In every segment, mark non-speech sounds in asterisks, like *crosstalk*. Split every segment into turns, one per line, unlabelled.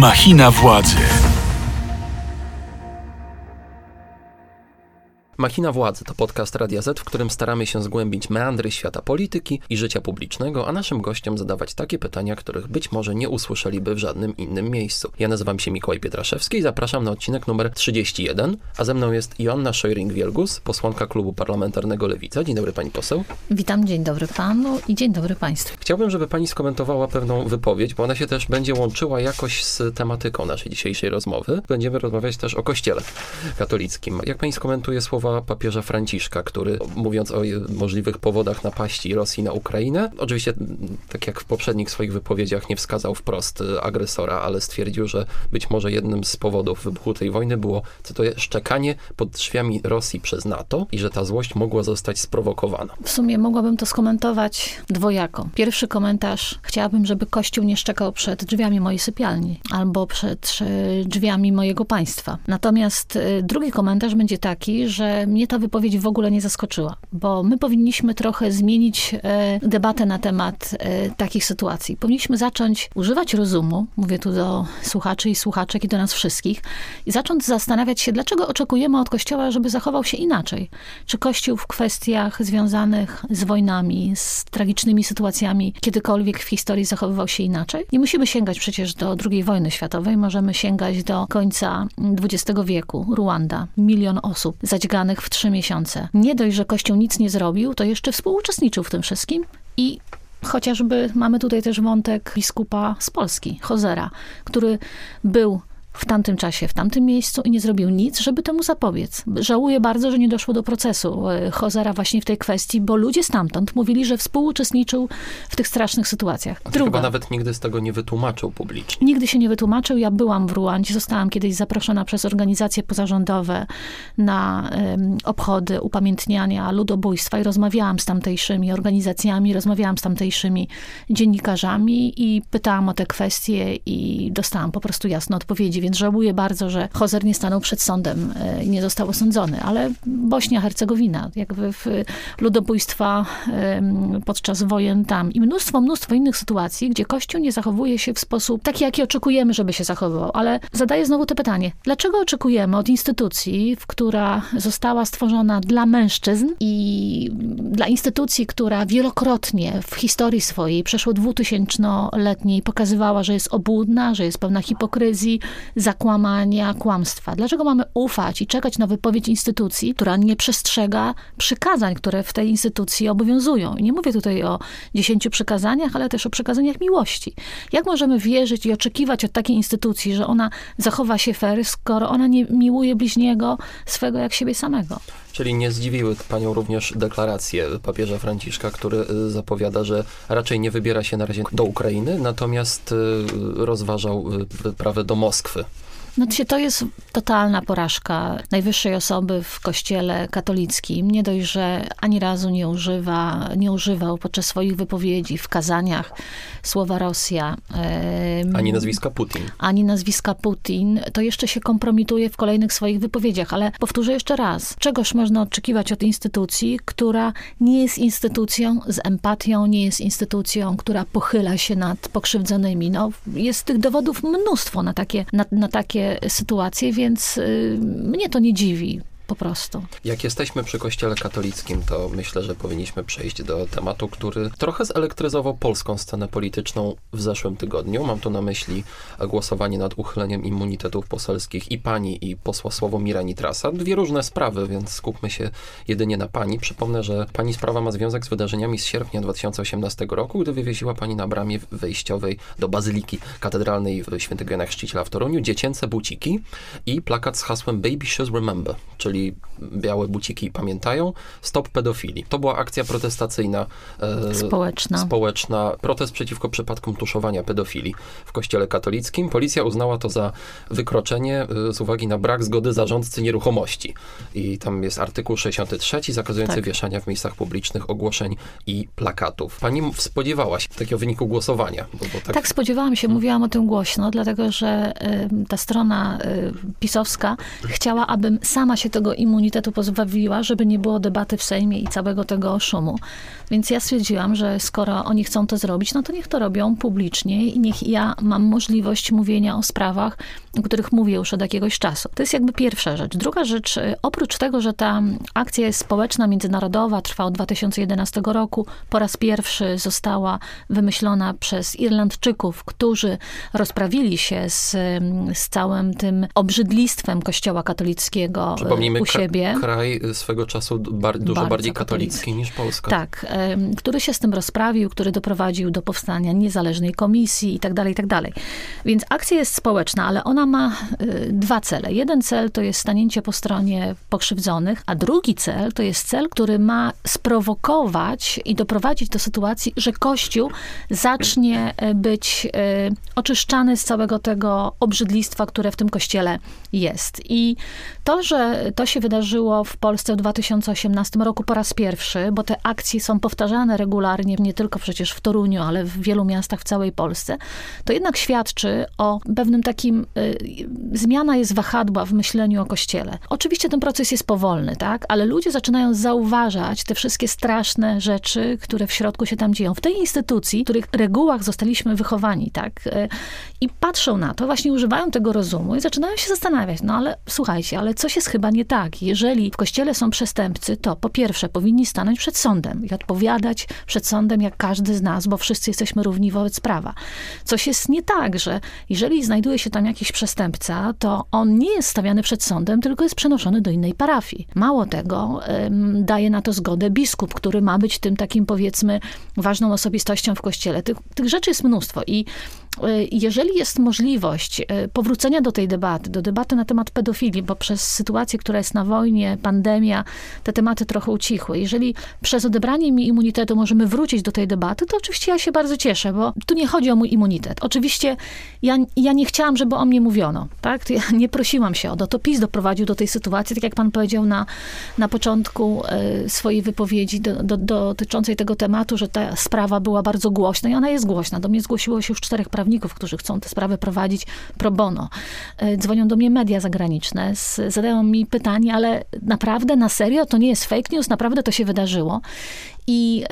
Machina władzy.
Machina Władzy to podcast Radia Z, w którym staramy się zgłębić meandry świata polityki i życia publicznego, a naszym gościom zadawać takie pytania, których być może nie usłyszeliby w żadnym innym miejscu. Ja nazywam się Mikołaj Pietraszewski i zapraszam na odcinek numer 31, a ze mną jest Joanna Szojring-Wielgus, posłanka Klubu Parlamentarnego Lewica. Dzień dobry pani poseł.
Witam, dzień dobry panu i dzień dobry państwu.
Chciałbym, żeby pani skomentowała pewną wypowiedź, bo ona się też będzie łączyła jakoś z tematyką naszej dzisiejszej rozmowy. Będziemy rozmawiać też o kościele katolickim. Jak pani skomentuje słowa papieża Franciszka, który mówiąc o możliwych powodach napaści Rosji na Ukrainę, oczywiście tak jak w poprzednich swoich wypowiedziach nie wskazał wprost y, agresora, ale stwierdził, że być może jednym z powodów wybuchu tej wojny było, jest szczekanie pod drzwiami Rosji przez NATO i że ta złość mogła zostać sprowokowana.
W sumie mogłabym to skomentować dwojako. Pierwszy komentarz, chciałabym, żeby Kościół nie szczekał przed drzwiami mojej sypialni albo przed drzwiami mojego państwa. Natomiast y, drugi komentarz będzie taki, że mnie ta wypowiedź w ogóle nie zaskoczyła, bo my powinniśmy trochę zmienić e, debatę na temat e, takich sytuacji. Powinniśmy zacząć używać rozumu, mówię tu do słuchaczy i słuchaczek i do nas wszystkich, i zacząć zastanawiać się, dlaczego oczekujemy od Kościoła, żeby zachował się inaczej. Czy Kościół w kwestiach związanych z wojnami, z tragicznymi sytuacjami, kiedykolwiek w historii zachowywał się inaczej? Nie musimy sięgać przecież do II wojny światowej, możemy sięgać do końca XX wieku. Ruanda, milion osób zadźganych w trzy miesiące. Nie dość, że Kościół nic nie zrobił, to jeszcze współuczestniczył w tym wszystkim i Chociażby mamy tutaj też wątek biskupa z Polski, Hozera, który był w tamtym czasie, w tamtym miejscu i nie zrobił nic, żeby temu zapobiec. Żałuję bardzo, że nie doszło do procesu e, Hozera właśnie w tej kwestii, bo ludzie stamtąd mówili, że współuczestniczył w tych strasznych sytuacjach.
Druga. chyba nawet nigdy z tego nie wytłumaczył publicznie.
Nigdy się nie wytłumaczył. Ja byłam w Ruandzie, zostałam kiedyś zaproszona przez organizacje pozarządowe na um, obchody upamiętniania ludobójstwa i rozmawiałam z tamtejszymi organizacjami, rozmawiałam z tamtejszymi dziennikarzami i pytałam o te kwestie i dostałam po prostu jasne odpowiedzi więc żałuję bardzo, że Hozer nie stanął przed sądem e, i nie został osądzony, ale Bośnia-Hercegowina, jakby w ludobójstwa podczas wojen tam i mnóstwo, mnóstwo innych sytuacji, gdzie Kościół nie zachowuje się w sposób taki, jaki oczekujemy, żeby się zachowywał. Ale zadaję znowu to pytanie, dlaczego oczekujemy od instytucji, która została stworzona dla mężczyzn i dla instytucji, która wielokrotnie w historii swojej, przeszło dwutysięcznoletniej, pokazywała, że jest obłudna, że jest pełna hipokryzji, zakłamania, kłamstwa. Dlaczego mamy ufać i czekać na wypowiedź instytucji, która nie przestrzega przykazań, które w tej instytucji obowiązują? I nie mówię tutaj o dziesięciu przykazaniach, ale też o przykazaniach miłości. Jak możemy wierzyć i oczekiwać od takiej instytucji, że ona zachowa się fair, skoro ona nie miłuje bliźniego swego jak siebie samego?
Czyli nie zdziwiły panią również deklaracje papieża Franciszka, który y, zapowiada, że raczej nie wybiera się na razie do Ukrainy, natomiast y, rozważał y, wyprawę do Moskwy.
Znaczy, to jest totalna porażka najwyższej osoby w kościele katolickim. Nie dość, że ani razu nie używa, nie używał podczas swoich wypowiedzi w kazaniach słowa Rosja.
Ani nazwiska Putin.
Ani nazwiska Putin. To jeszcze się kompromituje w kolejnych swoich wypowiedziach. Ale powtórzę jeszcze raz. Czegoż można oczekiwać od instytucji, która nie jest instytucją z empatią, nie jest instytucją, która pochyla się nad pokrzywdzonymi. No, jest tych dowodów mnóstwo na takie, na, na takie takie sytuacje, więc y, mnie to nie dziwi po prostu.
Jak jesteśmy przy kościele katolickim, to myślę, że powinniśmy przejść do tematu, który trochę zelektryzował polską scenę polityczną w zeszłym tygodniu. Mam tu na myśli głosowanie nad uchyleniem immunitetów poselskich i pani, i posła Sławomira Nitrasa. Dwie różne sprawy, więc skupmy się jedynie na pani. Przypomnę, że pani sprawa ma związek z wydarzeniami z sierpnia 2018 roku, gdy wywieziła pani na bramie wejściowej do Bazyliki Katedralnej w Świętego Jana Chrzciciela w Toruniu dziecięce buciki i plakat z hasłem Baby Shoes Remember, czyli białe buciki pamiętają, stop pedofilii. To była akcja protestacyjna
e, społeczna.
społeczna, protest przeciwko przypadkom tuszowania pedofilii w kościele katolickim. Policja uznała to za wykroczenie e, z uwagi na brak zgody zarządcy nieruchomości. I tam jest artykuł 63 zakazujący tak. wieszania w miejscach publicznych ogłoszeń i plakatów. Pani spodziewała się takiego wyniku głosowania?
Bo, bo tak... tak... spodziewałam się, mówiłam o tym głośno, dlatego że y, ta strona y, pisowska chciała, abym sama się tego tego immunitetu pozbawiła, żeby nie było debaty w Sejmie i całego tego szumu. Więc ja stwierdziłam, że skoro oni chcą to zrobić, no to niech to robią publicznie i niech ja mam możliwość mówienia o sprawach, o których mówię już od jakiegoś czasu. To jest jakby pierwsza rzecz. Druga rzecz, y, oprócz tego, że ta akcja jest społeczna, międzynarodowa, trwa od 2011 roku, po raz pierwszy została wymyślona przez Irlandczyków, którzy rozprawili się z, z całym tym obrzydlistwem kościoła katolickiego y,
Przypomnijmy,
u siebie.
Kra- kraj swego czasu bar- dużo
Bardzo
bardziej
katolicki.
katolicki niż Polska.
Tak, który się z tym rozprawił, który doprowadził do powstania niezależnej komisji i tak dalej, i tak dalej. Więc akcja jest społeczna, ale ona ma y, dwa cele. Jeden cel to jest stanięcie po stronie pokrzywdzonych, a drugi cel to jest cel, który ma sprowokować i doprowadzić do sytuacji, że Kościół zacznie e, być e, oczyszczany z całego tego obrzydlistwa, które w tym kościele jest. I to, że to się wydarzyło w Polsce w 2018 roku po raz pierwszy, bo te akcje są powtarzane regularnie, nie tylko przecież w Toruniu, ale w wielu miastach w całej Polsce, to jednak świadczy o pewnym takim, y, zmiana jest wahadła w myśleniu o Kościele. Oczywiście ten proces jest powolny, tak, ale ludzie zaczynają zauważać te wszystkie straszne rzeczy, które w środku się tam dzieją. W tej instytucji, w których regułach zostaliśmy wychowani, tak, y, i patrzą na to, właśnie używają tego rozumu i zaczynają się zastanawiać, no ale słuchajcie, ale coś jest chyba nie tak. Jeżeli w kościele są przestępcy, to po pierwsze powinni stanąć przed sądem i odpowiadać przed sądem jak każdy z nas, bo wszyscy jesteśmy równi wobec prawa. Coś jest nie tak, że jeżeli znajduje się tam jakiś przestępca, to on nie jest stawiany przed sądem, tylko jest przenoszony do innej parafii. Mało tego, em, daje na to zgodę biskup, który ma być tym takim powiedzmy ważną osobistością w kościele. Tych, tych rzeczy jest mnóstwo i jeżeli jest możliwość y, powrócenia do tej debaty, do debaty na temat pedofilii, bo przez sytuację, która jest na wojnie, pandemia, te tematy trochę ucichły. Jeżeli przez odebranie mi immunitetu możemy wrócić do tej debaty, to oczywiście ja się bardzo cieszę, bo tu nie chodzi o mój immunitet. Oczywiście ja, ja nie chciałam, żeby o mnie mówiono, tak? Ja nie prosiłam się o to. To PiS doprowadził do tej sytuacji, tak jak pan powiedział na, na początku y, swojej wypowiedzi do, do, dotyczącej tego tematu, że ta sprawa była bardzo głośna i ona jest głośna. Do mnie zgłosiło się już czterech prawników, którzy chcą tę sprawę prowadzić pro bono. Y, Dzwonią do mnie media zagraniczne, zadają mi pytanie, ale naprawdę, na serio, to nie jest fake news, naprawdę to się wydarzyło. I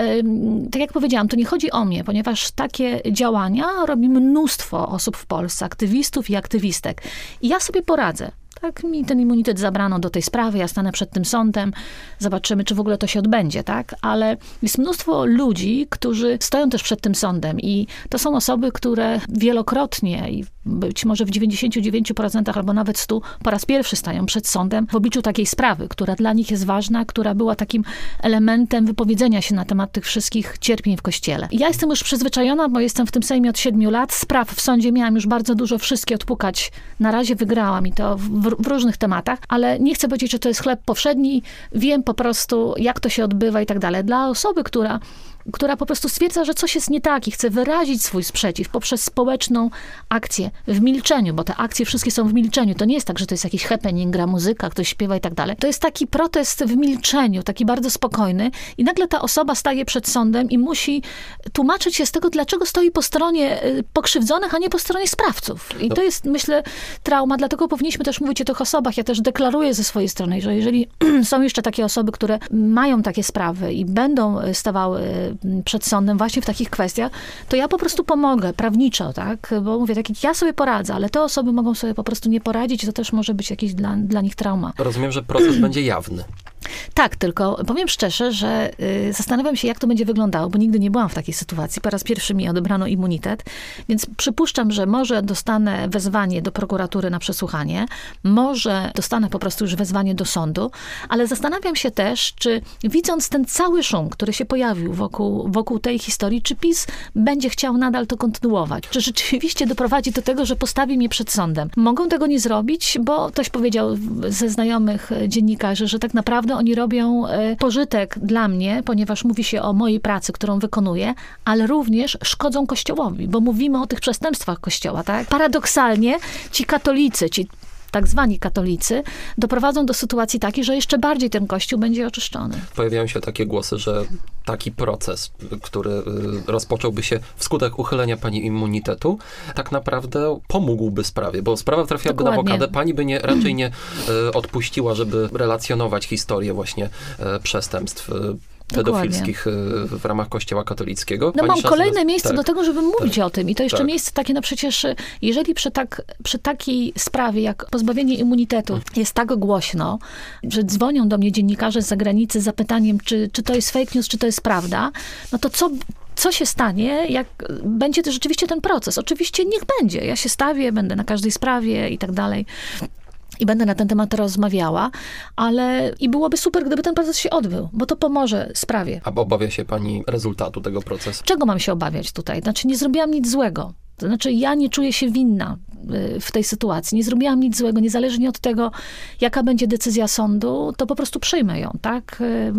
tak jak powiedziałam, to nie chodzi o mnie, ponieważ takie działania robi mnóstwo osób w Polsce, aktywistów i aktywistek. I ja sobie poradzę. Tak, mi ten immunitet zabrano do tej sprawy, ja stanę przed tym sądem, zobaczymy, czy w ogóle to się odbędzie, tak? Ale jest mnóstwo ludzi, którzy stoją też przed tym sądem i to są osoby, które wielokrotnie i być może w 99% albo nawet 100 po raz pierwszy stają przed sądem w obliczu takiej sprawy, która dla nich jest ważna, która była takim elementem wypowiedzenia się na temat tych wszystkich cierpień w Kościele. Ja jestem już przyzwyczajona, bo jestem w tym Sejmie od 7 lat. Spraw w sądzie miałam już bardzo dużo, wszystkie odpukać. Na razie wygrałam i to w, w różnych tematach, ale nie chcę powiedzieć, że to jest chleb powszedni. Wiem po prostu, jak to się odbywa i tak dalej. Dla osoby, która która po prostu stwierdza, że coś jest nie tak i chce wyrazić swój sprzeciw poprzez społeczną akcję w milczeniu, bo te akcje wszystkie są w milczeniu. To nie jest tak, że to jest jakiś happening, gra muzyka, ktoś śpiewa i tak dalej. To jest taki protest w milczeniu, taki bardzo spokojny i nagle ta osoba staje przed sądem i musi tłumaczyć się z tego, dlaczego stoi po stronie y, pokrzywdzonych, a nie po stronie sprawców. I
No.
to jest, myślę, trauma, dlatego powinniśmy też mówić o tych osobach. Ja też deklaruję ze swojej strony, że jeżeli *clears throat* są jeszcze takie osoby, które mają takie sprawy i będą y, stawały przed sądem właśnie w takich kwestiach, to ja po prostu pomogę prawniczo, tak? Bo mówię, tak ja sobie poradzę, ale te osoby mogą sobie po prostu nie poradzić, to też może być jakieś dla, dla nich trauma.
Rozumiem, że proces będzie jawny.
Tak, tylko powiem szczerze, że y, zastanawiam się, jak to będzie wyglądało, bo nigdy nie byłam w takiej sytuacji. Po raz pierwszy mi odebrano immunitet, więc przypuszczam, że może dostanę wezwanie do prokuratury na przesłuchanie, może dostanę po prostu już wezwanie do sądu, ale zastanawiam się też, czy widząc ten cały szum, który się pojawił wokół, wokół tej historii, czy PiS będzie chciał nadal to kontynuować? Czy rzeczywiście doprowadzi do tego, że postawi mnie przed sądem? Mogą tego nie zrobić, bo ktoś powiedział ze znajomych e, dziennikarzy, że tak naprawdę oni robią e, pożytek dla mnie, ponieważ mówi się o mojej pracy, którą wykonuję, ale również szkodzą Kościołowi, bo mówimy o tych przestępstwach Kościoła, tak? Paradoksalnie ci katolicy, ci tak zwani katolicy, doprowadzą do sytuacji takiej, że jeszcze bardziej ten kościół będzie oczyszczony.
Pojawiają się takie głosy, że taki proces, który y, rozpocząłby się wskutek uchylenia pani immunitetu, tak naprawdę pomógłby sprawie, bo sprawa trafiłaby na
Dokładnie.
blokadę. Pani by nie, raczej nie y, odpuściła, żeby relacjonować historię właśnie y, przestępstw pedofilskich y, w ramach Kościoła katolickiego.
No
Pani
mam kolejne miejsce
tak.
do tego, żeby mówić o tym. I to jeszcze
Tak.
miejsce takie, no przecież, y, jeżeli przy, tak, przy takiej sprawie jak pozbawienie immunitetu jest tak głośno, że dzwonią do mnie dziennikarze z zagranicy z zapytaniem, czy, czy to jest fake news, czy to jest prawda, no to co co się stanie, jak będzie to rzeczywiście ten proces? Oczywiście niech będzie. Ja się stawię, będę na każdej sprawie i tak dalej. I będę na ten temat rozmawiała, ale i byłoby super, gdyby ten proces się odbył, bo to pomoże sprawie.
A obawia się pani rezultatu tego procesu?
Czego mam się obawiać tutaj? Znaczy, nie zrobiłam nic złego. To znaczy, ja nie czuję się winna w tej sytuacji. Nie zrobiłam nic złego, niezależnie od tego, jaka będzie decyzja sądu, to po prostu przyjmę ją, tak? Y,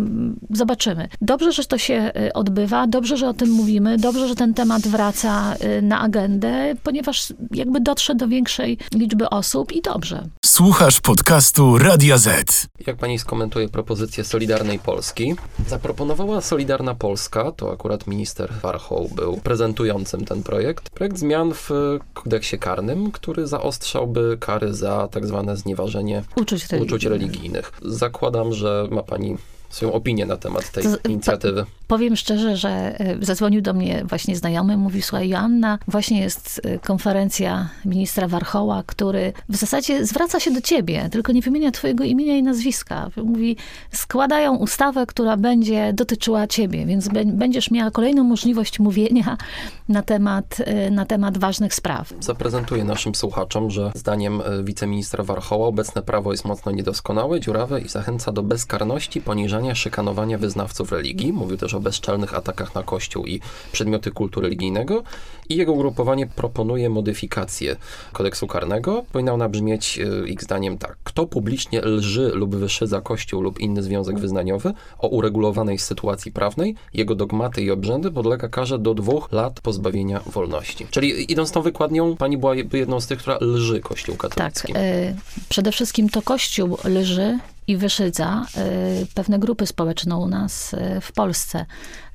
Zobaczymy. Dobrze, że to się y, odbywa, dobrze, że o tym mówimy, dobrze, że ten temat wraca y, na agendę, ponieważ jakby dotrze do większej liczby osób i dobrze.
Słuchasz podcastu Radia Z.
Jak pani skomentuje propozycję Solidarnej Polski? Zaproponowała Solidarna Polska, to akurat minister Warchoł był prezentującym ten projekt, projekt zmian w kodeksie karnym, który zaostrzałby kary za tak zwane znieważenie
Uczuć religijnych.
uczuć religijnych. Zakładam, że ma pani swoją opinię na temat tej
To
inicjatywy.
Powiem szczerze, że y, zadzwonił do mnie właśnie znajomy, mówi, słuchaj Joanna, właśnie jest y, konferencja ministra Warchoła, który w zasadzie zwraca się do ciebie, tylko nie wymienia twojego imienia i nazwiska. Mówi, składają ustawę, która będzie dotyczyła ciebie, więc bę- będziesz miała kolejną możliwość mówienia na temat, y, na temat ważnych spraw.
Zaprezentuję naszym słuchaczom, że zdaniem e, wiceministra Warchoła obecne prawo jest mocno niedoskonałe, dziurawe i zachęca do bezkarności, poniżania, szykanowania wyznawców religii. Mówił też o bezczelnych atakach na kościół i przedmioty kultu religijnego. I jego ugrupowanie proponuje modyfikację kodeksu karnego. Powinna ona brzmieć e, ich zdaniem tak. Kto publicznie lży lub wyszydza kościół lub inny związek wyznaniowy o uregulowanej sytuacji prawnej, jego dogmaty i obrzędy podlega karze do dwóch lat pozbawienia wolności. Czyli idąc tą wykładnią, pani była jedną z tych, która lży kościół
Tak,
katolicki.
y, przede wszystkim to Kościół leży i wyszydza y, pewne grupy społeczne u nas y, w Polsce.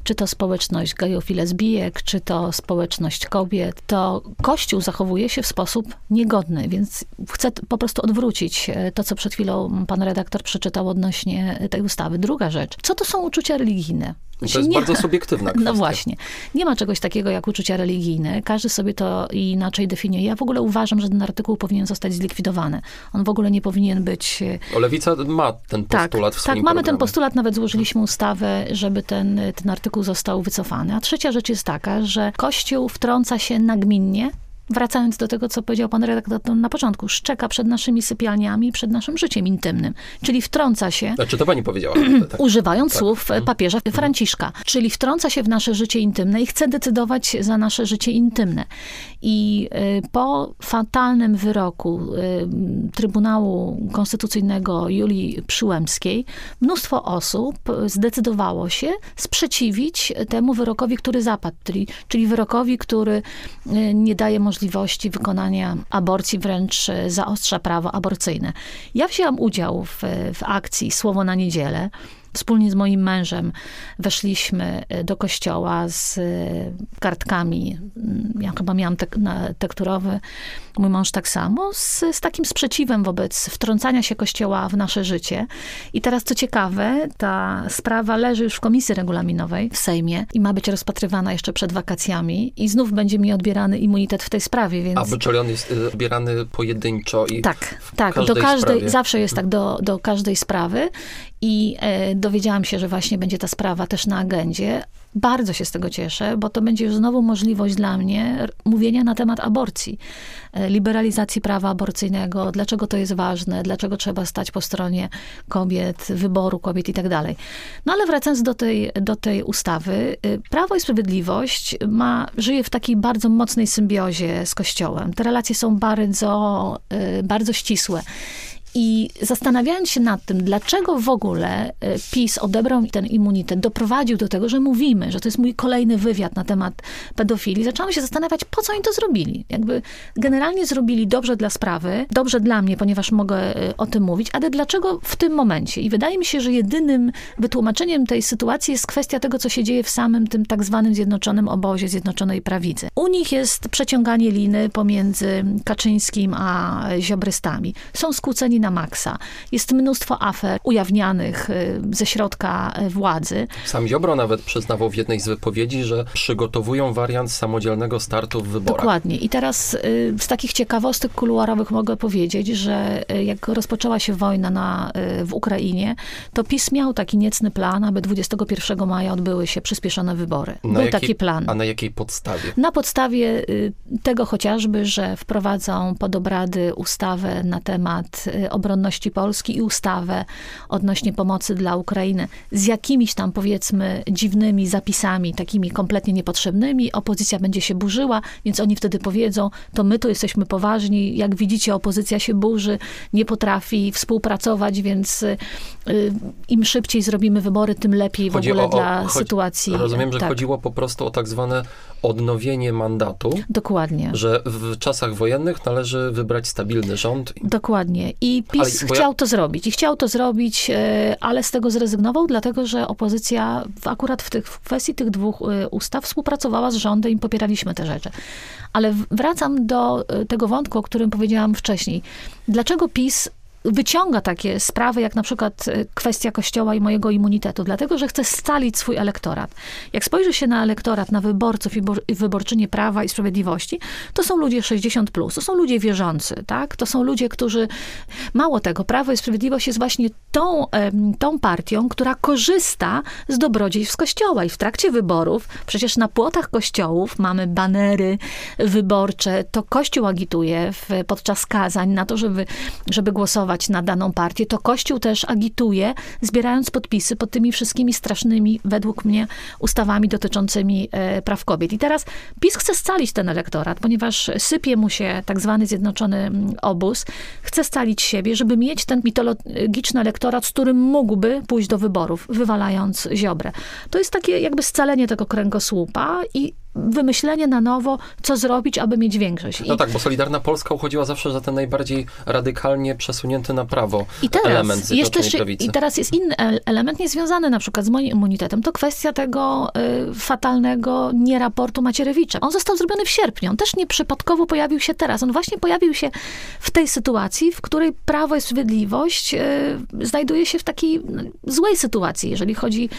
Czy to społeczność gejów i lesbijek, czy to społeczność kobiet, to Kościół zachowuje się w sposób niegodny, więc chcę po prostu odwrócić y, to, co przed chwilą pan redaktor przeczytał odnośnie tej ustawy. Druga rzecz, co to są uczucia religijne?
To jest
Nie-
bardzo subiektywna *laughs* kwestia.
no właśnie. Nie ma czegoś takiego jak uczucia religijne. Każdy sobie to inaczej definiuje. Ja w ogóle uważam, że ten artykuł powinien zostać zlikwidowany. On w ogóle nie powinien być... e,
O, Lewica ma ten
Tak,
postulat w swoim
tak mamy ten
programie.
postulat, nawet złożyliśmy ustawę, żeby ten, ten artykuł został wycofany. A trzecia rzecz jest taka, że Kościół wtrąca się nagminnie, wracając do tego, co powiedział pan redaktor na początku, szczeka przed naszymi sypialniami, przed naszym życiem intymnym. Czyli wtrąca się
Znaczy, to pani powiedziała. *clears throat* tak.
używając
Tak.
słów e, papieża Franciszka, czyli wtrąca się w nasze życie intymne i chce decydować za nasze życie intymne. I e, po fatalnym wyroku e, Trybunału Konstytucyjnego Julii Przyłębskiej, mnóstwo osób zdecydowało się sprzeciwić temu wyrokowi, który zapadł, czyli, czyli wyrokowi, który nie daje możliwości wykonania aborcji, wręcz e, zaostrza prawo aborcyjne. Ja wzięłam udział w, w akcji Słowo na niedzielę. Wspólnie z moim mężem weszliśmy e, do kościoła z e, kartkami. Mm, Ja chyba miałam tek, na, tekturowy, mój mąż tak samo, z, z takim sprzeciwem wobec wtrącania się kościoła w nasze życie. I teraz, co ciekawe, ta sprawa leży już w komisji regulaminowej w Sejmie i ma być rozpatrywana jeszcze przed wakacjami i znów będzie mi odbierany immunitet w tej sprawie, więc...
A, czyli on jest y, odbierany pojedynczo i
Tak, tak.
każdej
do każdej,
sprawie.
zawsze jest tak do, do każdej sprawy. I e, dowiedziałam się, że właśnie będzie ta sprawa też na agendzie. Bardzo się z tego cieszę, bo to będzie już znowu możliwość dla mnie mówienia na temat aborcji, e, liberalizacji prawa aborcyjnego, dlaczego to jest ważne, dlaczego trzeba stać po stronie kobiet, wyboru kobiet i tak dalej. No ale wracając do tej, do tej ustawy, y, Prawo i Sprawiedliwość ma, żyje w takiej bardzo mocnej symbiozie z Kościołem. Te relacje są bardzo, y, bardzo ścisłe. I zastanawiając się nad tym, dlaczego w ogóle e, PiS odebrał ten immunitet, doprowadził do tego, że mówimy, że to jest mój kolejny wywiad na temat pedofilii, zaczęłam się zastanawiać, po co oni to zrobili. Jakby generalnie zrobili dobrze dla sprawy, dobrze dla mnie, ponieważ mogę e, o tym mówić, ale dlaczego w tym momencie? I wydaje mi się, że jedynym wytłumaczeniem tej sytuacji jest kwestia tego, co się dzieje w samym tym tak zwanym zjednoczonym obozie, zjednoczonej prawicy. U nich jest przeciąganie liny pomiędzy Kaczyńskim a ziobrystami. Są skłóceni na maksa. Jest mnóstwo afer ujawnianych y, ze środka y, władzy.
Sam Ziobro nawet przyznawał w jednej z wypowiedzi, że przygotowują wariant samodzielnego startu w wyborach.
Dokładnie. I teraz y, z takich ciekawostek kuluarowych mogę powiedzieć, że jak rozpoczęła się wojna na, w Ukrainie, to PiS miał taki niecny plan, aby 21 maja odbyły się przyspieszone wybory.
Na
Był
jakiej,
taki plan.
A na jakiej podstawie?
Na podstawie tego chociażby, że wprowadzą pod obrady ustawę na temat obronności Polski i ustawę odnośnie pomocy dla Ukrainy z jakimiś tam powiedzmy dziwnymi zapisami, takimi kompletnie niepotrzebnymi. Opozycja będzie się burzyła, więc oni wtedy powiedzą, to my tu jesteśmy poważni. Jak widzicie, opozycja się burzy, nie potrafi współpracować, więc y, im szybciej zrobimy wybory, tym lepiej
Chodzi
w ogóle
o, o,
dla
chodzi,
sytuacji.
Rozumiem, że
tak.
chodziło po prostu o tak zwane odnowienie mandatu.
Dokładnie.
Że w czasach wojennych należy wybrać stabilny rząd.
Dokładnie. I PiS
Ale-
chciał
ja-
to zrobić. I chciał to zrobić, e, ale z tego zrezygnował, dlatego że opozycja w, akurat w, tych, w kwestii tych dwóch e, ustaw współpracowała z rządem i popieraliśmy te rzeczy. Ale wracam do e, tego wątku, o którym powiedziałam wcześniej. Dlaczego PiS wyciąga takie sprawy, jak na przykład e, kwestia kościoła i mojego immunitetu, dlatego że chce scalić swój elektorat. Jak spojrzy się na elektorat, na wyborców i i wyborczynie Prawa i Sprawiedliwości, to są ludzie 60+, plus, to są ludzie wierzący, tak? To są ludzie, którzy, mało tego, Prawo i Sprawiedliwość jest właśnie tą, tą partią, która korzysta z dobrodziejstw Kościoła i w trakcie wyborów, przecież na płotach kościołów mamy banery wyborcze, to Kościół agituje w, podczas kazań na to, żeby, żeby głosować na daną partię, to Kościół też agituje, zbierając podpisy pod tymi wszystkimi strasznymi, według mnie, ustawami dotyczącymi e, praw kobiet. I teraz PiS chce scalić ten elektorat, ponieważ sypie mu się tak zwany zjednoczony mm, obóz, chce scalić siebie, żeby mieć ten mitologiczny elektorat, z którym mógłby pójść do wyborów, wywalając Ziobrę. To jest takie jakby scalenie tego kręgosłupa i wymyślenie na nowo, co zrobić, aby mieć większość. I
No tak, bo Solidarna Polska uchodziła zawsze za ten najbardziej radykalnie przesunięty na prawo
I teraz
element
jest też,
Prawicy.
I teraz jest inny el- element niezwiązany na przykład z moim immunitetem. To kwestia tego y, fatalnego nieraportu Macierewicza. On został zrobiony w sierpniu. On też nieprzypadkowo pojawił się teraz. On właśnie pojawił się w tej sytuacji, w której Prawo i Sprawiedliwość y, znajduje się w takiej no, złej sytuacji, jeżeli chodzi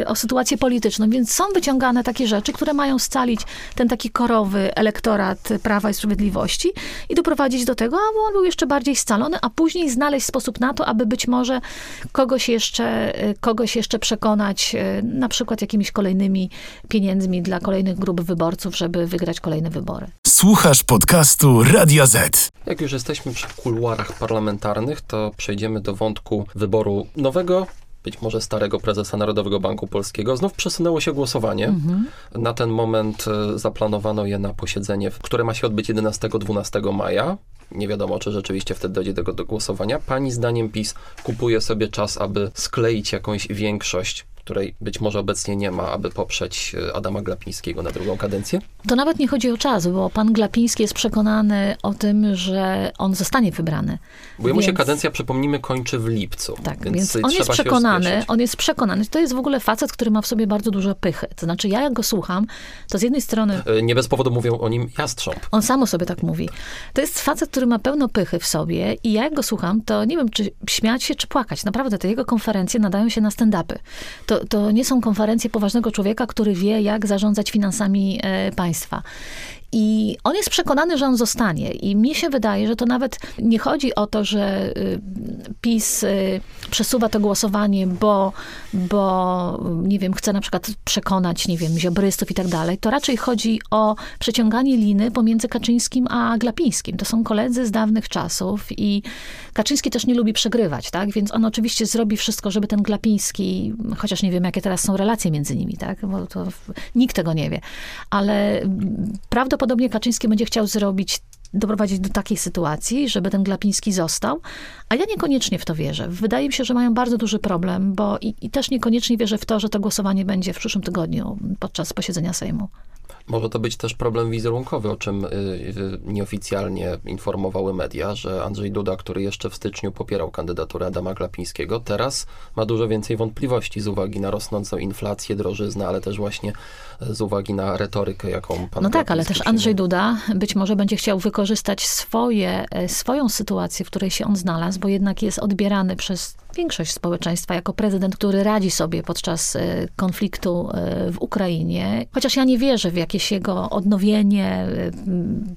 y, o sytuację polityczną. Więc są wyciągane takie rzeczy, które mają scalić ten taki korowy elektorat Prawa i Sprawiedliwości i doprowadzić do tego, aby on był jeszcze bardziej scalony, a później znaleźć sposób na to, aby być może kogoś jeszcze, y, kogoś jeszcze przekonać, y, na przykład jakimiś kolejnymi pieniędzmi dla kolejnych grup wyborców, żeby wygrać kolejne wybory.
Słuchasz podcastu Radia Z.
Jak już jesteśmy przy kuluarach parlamentarnych, to przejdziemy do wątku wyboru nowego, być może starego prezesa Narodowego Banku Polskiego. Znów przesunęło się głosowanie. Na ten moment e, zaplanowano je na posiedzenie, które ma się odbyć 11-12 maja. Nie wiadomo, czy rzeczywiście wtedy dojdzie do, do głosowania. Pani zdaniem PiS kupuje sobie czas, aby skleić jakąś większość, której być może obecnie nie ma, aby poprzeć e, Adama Glapińskiego na drugą kadencję?
To nawet nie chodzi o czas, bo pan Glapiński jest przekonany o tym, że on zostanie wybrany.
Bo jemu się
Więc-
kadencja, przypomnijmy, kończy w lipcu.
Tak,
więc,
więc, on jest
się
przekonany, on jest przekonany. To jest w ogóle facet, który ma w sobie bardzo dużo pychy. To znaczy, ja jak go słucham, to z jednej strony
Y, Nie bez powodu mówią o nim jastrząb.
on sam o sobie tak mówi. To jest facet, który ma pełno pychy w sobie i ja jak go słucham, to nie wiem, czy śmiać się, czy płakać. Naprawdę, te jego konferencje nadają się na stand-upy. To, to nie są konferencje poważnego człowieka, który wie, jak zarządzać finansami e, państwa. I on jest przekonany, że on zostanie. I mnie się wydaje, że to nawet nie chodzi o to, że y, PiS y, przesuwa to głosowanie, bo, bo nie wiem, chce na przykład przekonać, nie wiem, ziobrystów i tak dalej. To raczej chodzi o przeciąganie liny pomiędzy Kaczyńskim a Glapińskim. To są koledzy z dawnych czasów i Kaczyński też nie lubi przegrywać, tak? Więc on oczywiście zrobi wszystko, żeby ten Glapiński, chociaż nie wiem, jakie teraz są relacje między nimi, tak? Bo to nikt tego nie wie. Ale prawdopodobnie Kaczyński będzie chciał zrobić doprowadzić do takiej sytuacji, żeby ten Glapiński został, a ja niekoniecznie w to wierzę. Wydaje mi się, że mają bardzo duży problem, bo i, i też niekoniecznie wierzę w to, że to głosowanie będzie w przyszłym tygodniu podczas posiedzenia Sejmu.
Może to być też problem wizerunkowy, o czym y, y, nieoficjalnie informowały media, że Andrzej Duda, który jeszcze w styczniu popierał kandydaturę Adama Glapińskiego, teraz ma dużo więcej wątpliwości z uwagi na rosnącą inflację, drożyznę, ale też właśnie z uwagi na retorykę, jaką pan
No tak, ale też Andrzej. Duda być może będzie chciał wykorzystać swoje, e, swoją sytuację, w której się on znalazł, bo jednak jest odbierany przez większość społeczeństwa jako prezydent, który radzi sobie podczas e, konfliktu e, w Ukrainie. Chociaż ja nie wierzę w jakieś jego odnowienie,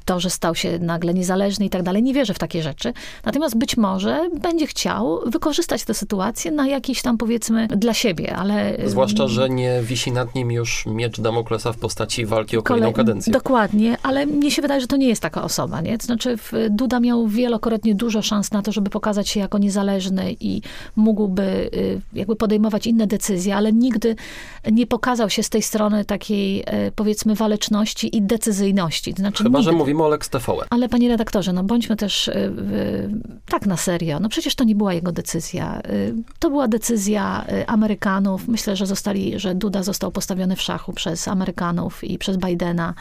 to, że stał się nagle niezależny i tak dalej. Nie wierzę w takie rzeczy. Natomiast być może będzie chciał wykorzystać tę sytuację na jakiś tam powiedzmy dla siebie, ale...
Zwłaszcza, że nie wisi nad nim już miecz Damoklesa w postaci walki o kolejną
Kolej-
kadencję.
Dokładnie, ale mnie się wydaje, że to nie jest taka osoba, nie? To znaczy Duda miał wielokrotnie dużo szans na to, żeby pokazać się jako niezależny i mógłby y, jakby podejmować inne decyzje, ale nigdy nie pokazał się z tej strony takiej y, powiedzmy waleczności i decyzyjności. To znaczy
Chyba, że
nigdy.
mówimy o Lex TVN.
Ale panie redaktorze, no bądźmy też y, tak na serio. No przecież to nie była jego decyzja. To była decyzja Amerykanów. Myślę, że zostali, że Duda został postawiony w szachu przez Amerykanów i przez Bidena.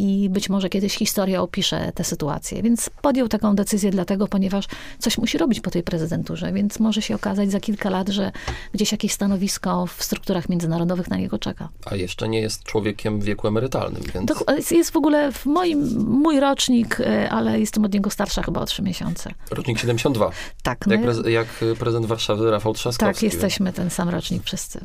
I być może kiedyś historia opisze tę sytuację. Więc podjął taką decyzję dlatego, ponieważ coś musi robić po tej prezydenturze. Więc może się okazać za kilka lat, że gdzieś jakieś stanowisko w strukturach międzynarodowych na niego czeka.
A jeszcze nie jest człowiekiem w wieku emerytalnym, więc
jest- w ogóle w moim, mój rocznik, y, ale jestem od niego starsza chyba o trzy miesiące.
rocznik 72.
Tak, no
Jak,
ja-
prez, jak prezydent Warszawy Rafał Trzaskowski.
tak, jesteśmy ten sam rocznik wszyscy.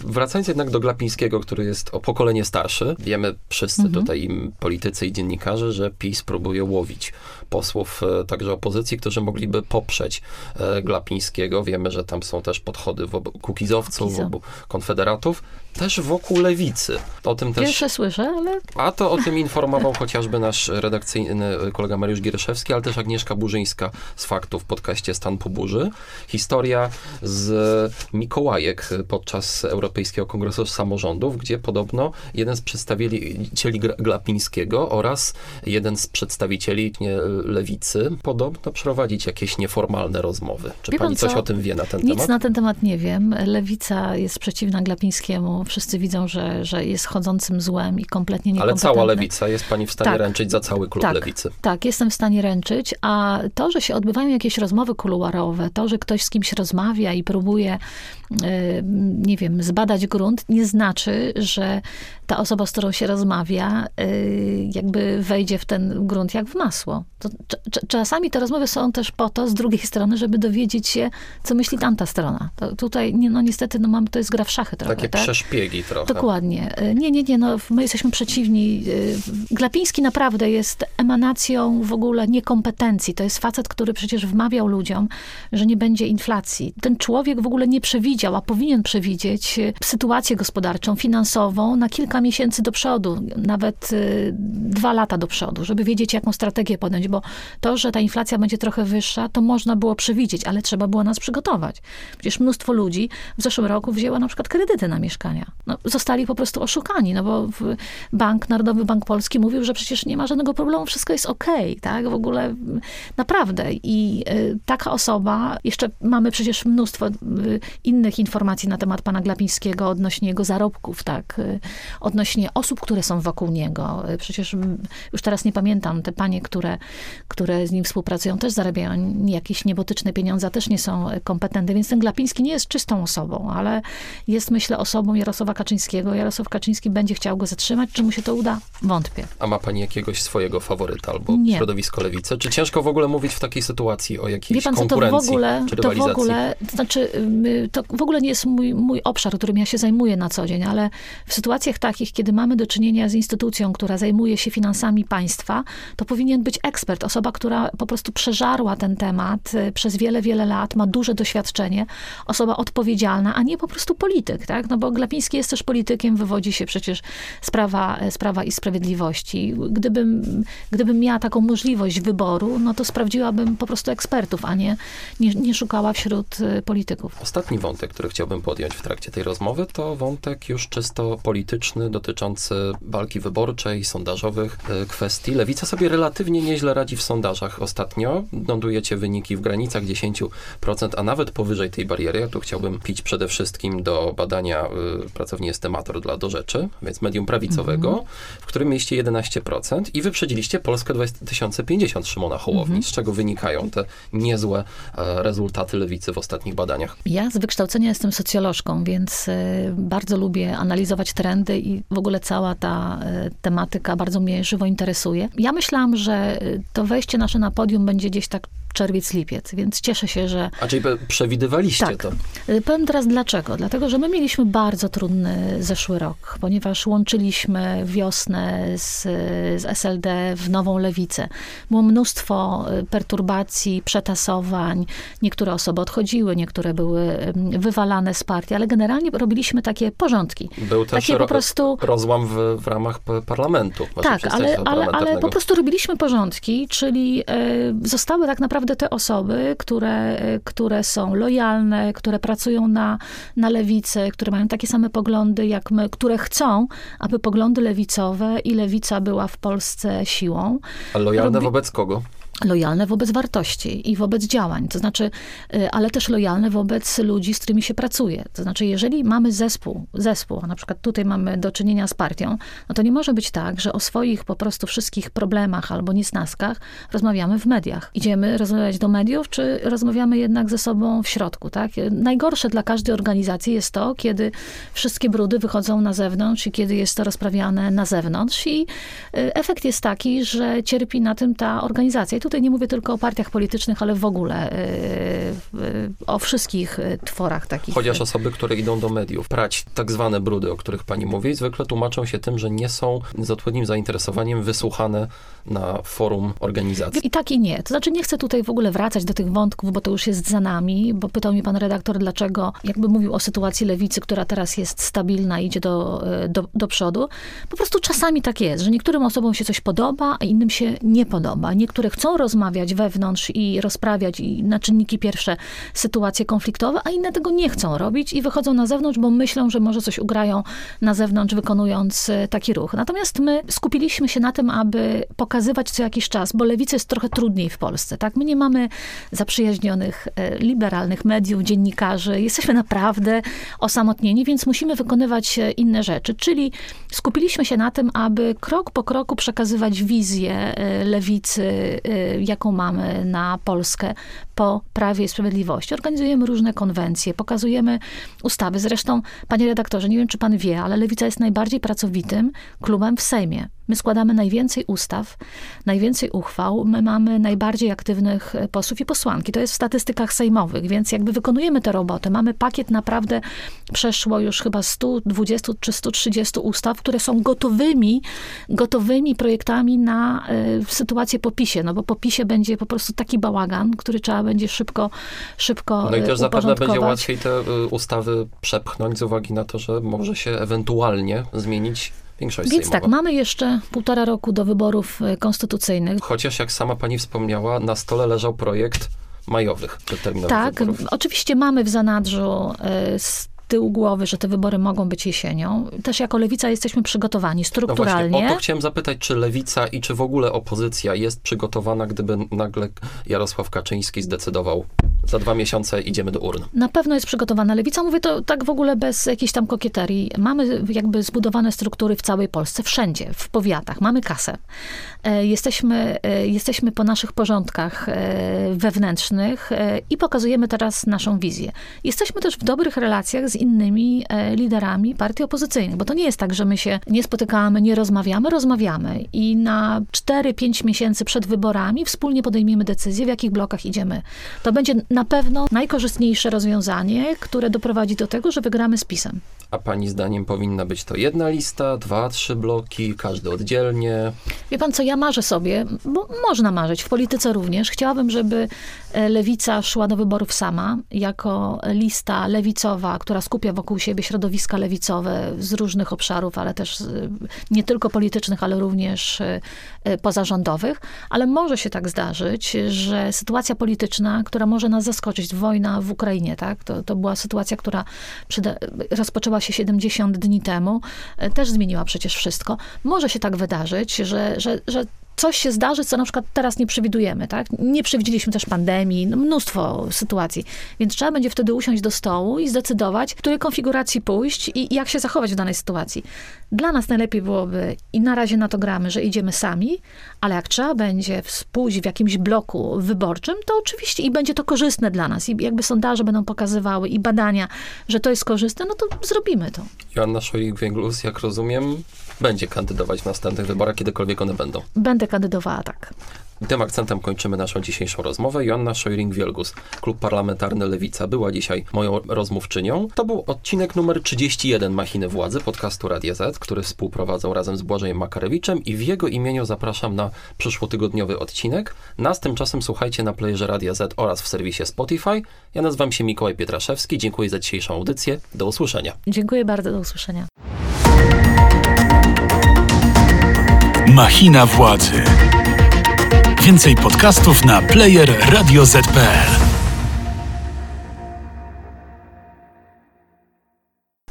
Wracając jednak do Glapińskiego, który jest o pokolenie starszy, wiemy wszyscy
Mhm.
tutaj, i politycy i dziennikarze, że PiS próbuje łowić posłów e, także opozycji, którzy mogliby poprzeć e, Glapińskiego. Wiemy, że tam są też podchody wobec kukizowców, wokół konfederatów, też wokół lewicy. O tym też
Pierwsze słyszę, ale
A to o tym informował *laughs* chociażby nasz redakcyjny kolega Mariusz Gierszewski, ale też Agnieszka Burzyńska z Faktów w podcaście Stan po burzy. Historia z Mikołajek podczas Europejskiego Kongresu Samorządów, gdzie podobno jeden z przedstawicieli Gra- Glapińskiego oraz jeden z przedstawicieli nie, lewicy podobno prowadzić jakieś nieformalne rozmowy. Czy
Wie pan
pani coś
co?
o tym wie na ten
nic
temat?
na ten temat nie wiem. Lewica jest przeciwna Glapińskiemu. Wszyscy widzą, że, że jest chodzącym złem i kompletnie
Ale
niekompetentny.
cała lewica, jest pani w stanie
Tak.
ręczyć za cały klub
Tak.
lewicy.
Tak, jestem w stanie ręczyć, a to, że się odbywają jakieś rozmowy kuluarowe, to, że ktoś z kimś rozmawia i próbuje, nie wiem, zbadać grunt, nie znaczy, że ta osoba, z którą się rozmawia, e, jakby wejdzie w ten grunt jak w masło. To, cz- cz- czasami te rozmowy są też po to, z drugiej strony, żeby dowiedzieć się, co myśli tamta strona. To tutaj, no niestety, no mamy, to jest gra w szachy trochę,
Takie
tak?
przeszpiegi trochę.
Dokładnie. E, Nie, nie, nie, no, my jesteśmy przeciwni. Glapiński naprawdę jest emanacją w ogóle niekompetencji. To jest facet, który przecież wmawiał ludziom, że nie będzie inflacji. Ten człowiek w ogóle nie przewidział, a powinien przewidzieć e, sytuację gospodarczą, finansową na kilka miesięcy do przodu, nawet e, dwa lata do przodu, żeby wiedzieć, jaką strategię podjąć, bo to, że ta inflacja będzie trochę wyższa, to można było przewidzieć, ale trzeba było nas przygotować. Przecież mnóstwo ludzi w zeszłym roku wzięło na przykład kredyty na mieszkania. No, zostali po prostu oszukani, no bo Bank, Narodowy Bank Polski mówił, że przecież nie ma żadnego problemu, wszystko jest okej, tak? W ogóle naprawdę. I y, taka osoba, jeszcze mamy przecież mnóstwo y, innych informacji na temat pana Glapińskiego odnośnie jego zarobków, tak? Y, odnośnie osób, które są wokół niego. Y, Przecież mm, już teraz nie pamiętam, te panie, które, które z nim współpracują, też zarabiają jakieś niebotyczne pieniądze, też nie są y, kompetentne, więc ten Glapiński nie jest czystą osobą, ale jest, myślę, osobą Jarosława Kaczyńskiego. Jarosław Kaczyński będzie chciał go zatrzymać. Czy mu się to uda? Wątpię.
A ma pani jakiegoś swojego faworyta albo
Nie.
środowisko lewicy? Czy ciężko w ogóle mówić w takiej sytuacji o jakiejś
Wie pan co, to w
konkurencji
ogóle,
czy
to w
rywalizacji?
ogóle, to znaczy, to w ogóle nie jest mój, mój obszar, którym ja się zajmuję na co dzień, ale w sytuacjach takich, kiedy mamy do czynienia z instytucją, która zajmuje się finansami państwa, to powinien być ekspert, osoba, która po prostu przeżarła ten temat y, przez wiele, wiele lat, ma duże doświadczenie, osoba odpowiedzialna, a nie po prostu polityk, tak? No bo Glapiński jest też politykiem, wywodzi się przecież z prawa, z prawa i sprawiedliwości. Gdybym, gdybym miała taką możliwość wyboru, no to sprawdziłabym po prostu ekspertów, a nie, nie, nie szukała wśród y, polityków.
Ostatni wątek, który chciałbym podjąć w trakcie tej rozmowy, to wątek już czysto polityczny, dotyczący walki wyborczej, sondażowej. kluczowych e, kwestii. Lewica sobie relatywnie nieźle radzi w sondażach ostatnio. Notujecie wyniki w granicach 10%, a nawet powyżej tej bariery. Ja tu chciałbym pić przede wszystkim do badania y, pracowni Estimator dla Do Rzeczy, więc medium prawicowego,
Mhm.
w którym mieliście 11% i wyprzedziliście Polskę 2050 Szymona Hołowni,
Mhm.
z czego wynikają te niezłe e, rezultaty lewicy w ostatnich badaniach.
Ja z wykształcenia jestem socjolożką, więc y, bardzo lubię analizować trendy i w ogóle cała ta y, tematyka bardzo mnie żywo interesuje. Ja myślałam, że y, to wejście nasze na podium będzie gdzieś tak czerwiec, lipiec, więc cieszę się, że
A czyli przewidywaliście
Tak.
to?
Y, Powiem teraz dlaczego. Dlatego, że my mieliśmy bardzo trudny zeszły rok, ponieważ łączyliśmy wiosnę z, z SLD w nową lewicę. Było mnóstwo y, perturbacji, przetasowań. Niektóre osoby odchodziły, niektóre były ym, wywalane z partii, ale generalnie robiliśmy takie porządki.
Był też
Takie po
ro-
prostu-
rozłam w, w ramach parlamentu.
Tak, ale, ale, ale po prostu robiliśmy porządki, czyli zostały tak naprawdę te osoby, które, e, które są lojalne, które pracują na, na lewicy, które mają takie same poglądy jak my, które chcą, aby poglądy lewicowe i lewica była w Polsce siłą.
A lojalne
robi-
wobec kogo?
Lojalne wobec wartości i wobec działań, to znaczy, y, ale też lojalne wobec ludzi, z którymi się pracuje. To znaczy, jeżeli mamy zespół, zespół, a na przykład tutaj mamy do czynienia z partią, no to nie może być tak, że o swoich po prostu wszystkich problemach albo niesnaskach rozmawiamy w mediach. Idziemy rozmawiać do mediów, czy rozmawiamy jednak ze sobą w środku, tak? Najgorsze dla każdej organizacji jest to, kiedy wszystkie brudy wychodzą na zewnątrz i kiedy jest to rozprawiane na zewnątrz i y, efekt jest taki, że cierpi na tym ta organizacja. I tutaj nie mówię tylko o partiach politycznych, ale w ogóle y, y, o wszystkich y, tworach takich.
Chociaż osoby, które idą do mediów, prać tak zwane brudy, o których pani mówi, zwykle tłumaczą się tym, że nie są z odpowiednim zainteresowaniem wysłuchane na forum organizacji.
I tak i nie. To znaczy nie chcę tutaj w ogóle wracać do tych wątków, bo to już jest za nami, bo pytał mnie pan redaktor, dlaczego, jakby mówił o sytuacji lewicy, która teraz jest stabilna, idzie do, e, do, do przodu. Po prostu czasami tak jest, że niektórym osobom się coś podoba, a innym się nie podoba. Niektóre chcą rozmawiać wewnątrz i rozprawiać i na czynniki pierwsze sytuacje konfliktowe, a inne tego nie chcą robić i wychodzą na zewnątrz, bo myślą, że może coś ugrają na zewnątrz, wykonując e, taki ruch. Natomiast my skupiliśmy się na tym, aby pokazywać co jakiś czas, bo lewicy jest trochę trudniej w Polsce, tak? My nie mamy zaprzyjaźnionych, e, liberalnych mediów, dziennikarzy. Jesteśmy naprawdę osamotnieni, więc musimy wykonywać e, inne rzeczy. Czyli skupiliśmy się na tym, aby krok po kroku przekazywać wizję lewicy, jaką mamy na Polskę po Prawie i Sprawiedliwości. Organizujemy różne konwencje, pokazujemy ustawy. Zresztą, panie redaktorze, nie wiem, czy pan wie, ale Lewica jest najbardziej pracowitym klubem w Sejmie. My składamy najwięcej ustaw, najwięcej uchwał. My mamy najbardziej aktywnych e, posłów i posłanki. To jest w statystykach sejmowych, więc jakby wykonujemy tę robotę. Mamy pakiet naprawdę, przeszło już chyba 120 czy 130 ustaw, które są gotowymi, gotowymi projektami na y, sytuację po PiSie, no bo po PiSie będzie po prostu taki bałagan, który trzeba będzie szybko, szybko
No i też zapewne będzie łatwiej te y, ustawy przepchnąć z uwagi na to, że może się ewentualnie zmienić większość
Więc tak,
sejmowa.
mamy jeszcze półtora roku do wyborów e, konstytucyjnych.
Chociaż jak sama pani wspomniała, na stole leżał projekt majowych, przedterminowych
Tak,
wyborów.
oczywiście mamy w zanadrzu e, z tyłu głowy, że te wybory mogą być jesienią. Też jako lewica jesteśmy przygotowani
No
strukturalnie.
właśnie, o to chciałem zapytać, czy lewica i czy w ogóle opozycja jest przygotowana, gdyby nagle Jarosław Kaczyński zdecydował, za dwa miesiące idziemy do urn.
Na pewno jest przygotowana lewica. Mówię to tak w ogóle bez jakiejś tam kokieterii. Mamy jakby zbudowane struktury w całej Polsce, wszędzie, w powiatach. Mamy kasę. E, Jesteśmy, e, jesteśmy po naszych porządkach e, wewnętrznych i pokazujemy teraz naszą wizję. Jesteśmy też w dobrych relacjach z innymi liderami partii opozycyjnych, bo to nie jest tak, że my się nie spotykamy, nie rozmawiamy, rozmawiamy i na 4-5 miesięcy przed wyborami wspólnie podejmiemy decyzję, w jakich blokach idziemy. To będzie na pewno najkorzystniejsze rozwiązanie, które doprowadzi do tego, że wygramy z PiSem.
A pani zdaniem powinna być to jedna lista, dwa, trzy bloki, każdy oddzielnie.
Wie pan co, ja marzę sobie, bo można marzyć, w polityce również. Chciałabym, żeby e, lewica szła do wyborów sama, jako lista lewicowa, która skupia wokół siebie środowiska lewicowe z różnych obszarów, ale też nie tylko politycznych, ale również e, e, pozarządowych. Ale może się tak zdarzyć, że sytuacja polityczna, która może nas zaskoczyć. Wojna w Ukrainie, tak? To, to była sytuacja, która rozpoczęła się 70 dni temu. E, Też zmieniła przecież wszystko. Może się tak wydarzyć, że, że, że coś się zdarzy, co na przykład teraz nie przewidujemy, tak? Nie przewidzieliśmy też pandemii, no mnóstwo sytuacji. Więc trzeba będzie wtedy usiąść do stołu i zdecydować, w której konfiguracji pójść i, jak się zachować w danej sytuacji. Dla nas najlepiej byłoby, i na razie na to gramy, że idziemy sami, ale jak trzeba będzie pójść w jakimś bloku wyborczym, to oczywiście i będzie to korzystne dla nas. I jakby sondaże będą pokazywały i badania, że to jest korzystne, no to zrobimy to.
Joanna Szojik-Węglus, jak rozumiem, będzie kandydować w następnych wyborach, kiedykolwiek one będą.
Będę kandydowała, tak.
I Tym akcentem kończymy naszą dzisiejszą rozmowę. Joanna Szojring-Wielgus, Klub Parlamentarny Lewica, była dzisiaj moją rozmówczynią. To był odcinek numer 31 Machiny Władzy, podcastu Radia Z, który współprowadzą razem z Błażejem Makarewiczem i w jego imieniu zapraszam na przyszłotygodniowy odcinek. Nas tymczasem słuchajcie na playerze Radia Z oraz w serwisie Spotify. Ja nazywam się Mikołaj Pietraszewski. Dziękuję za dzisiejszą audycję. Do usłyszenia.
Dziękuję bardzo, do usłyszenia.
Machina władzy. Więcej podcastów na player radioz.pl.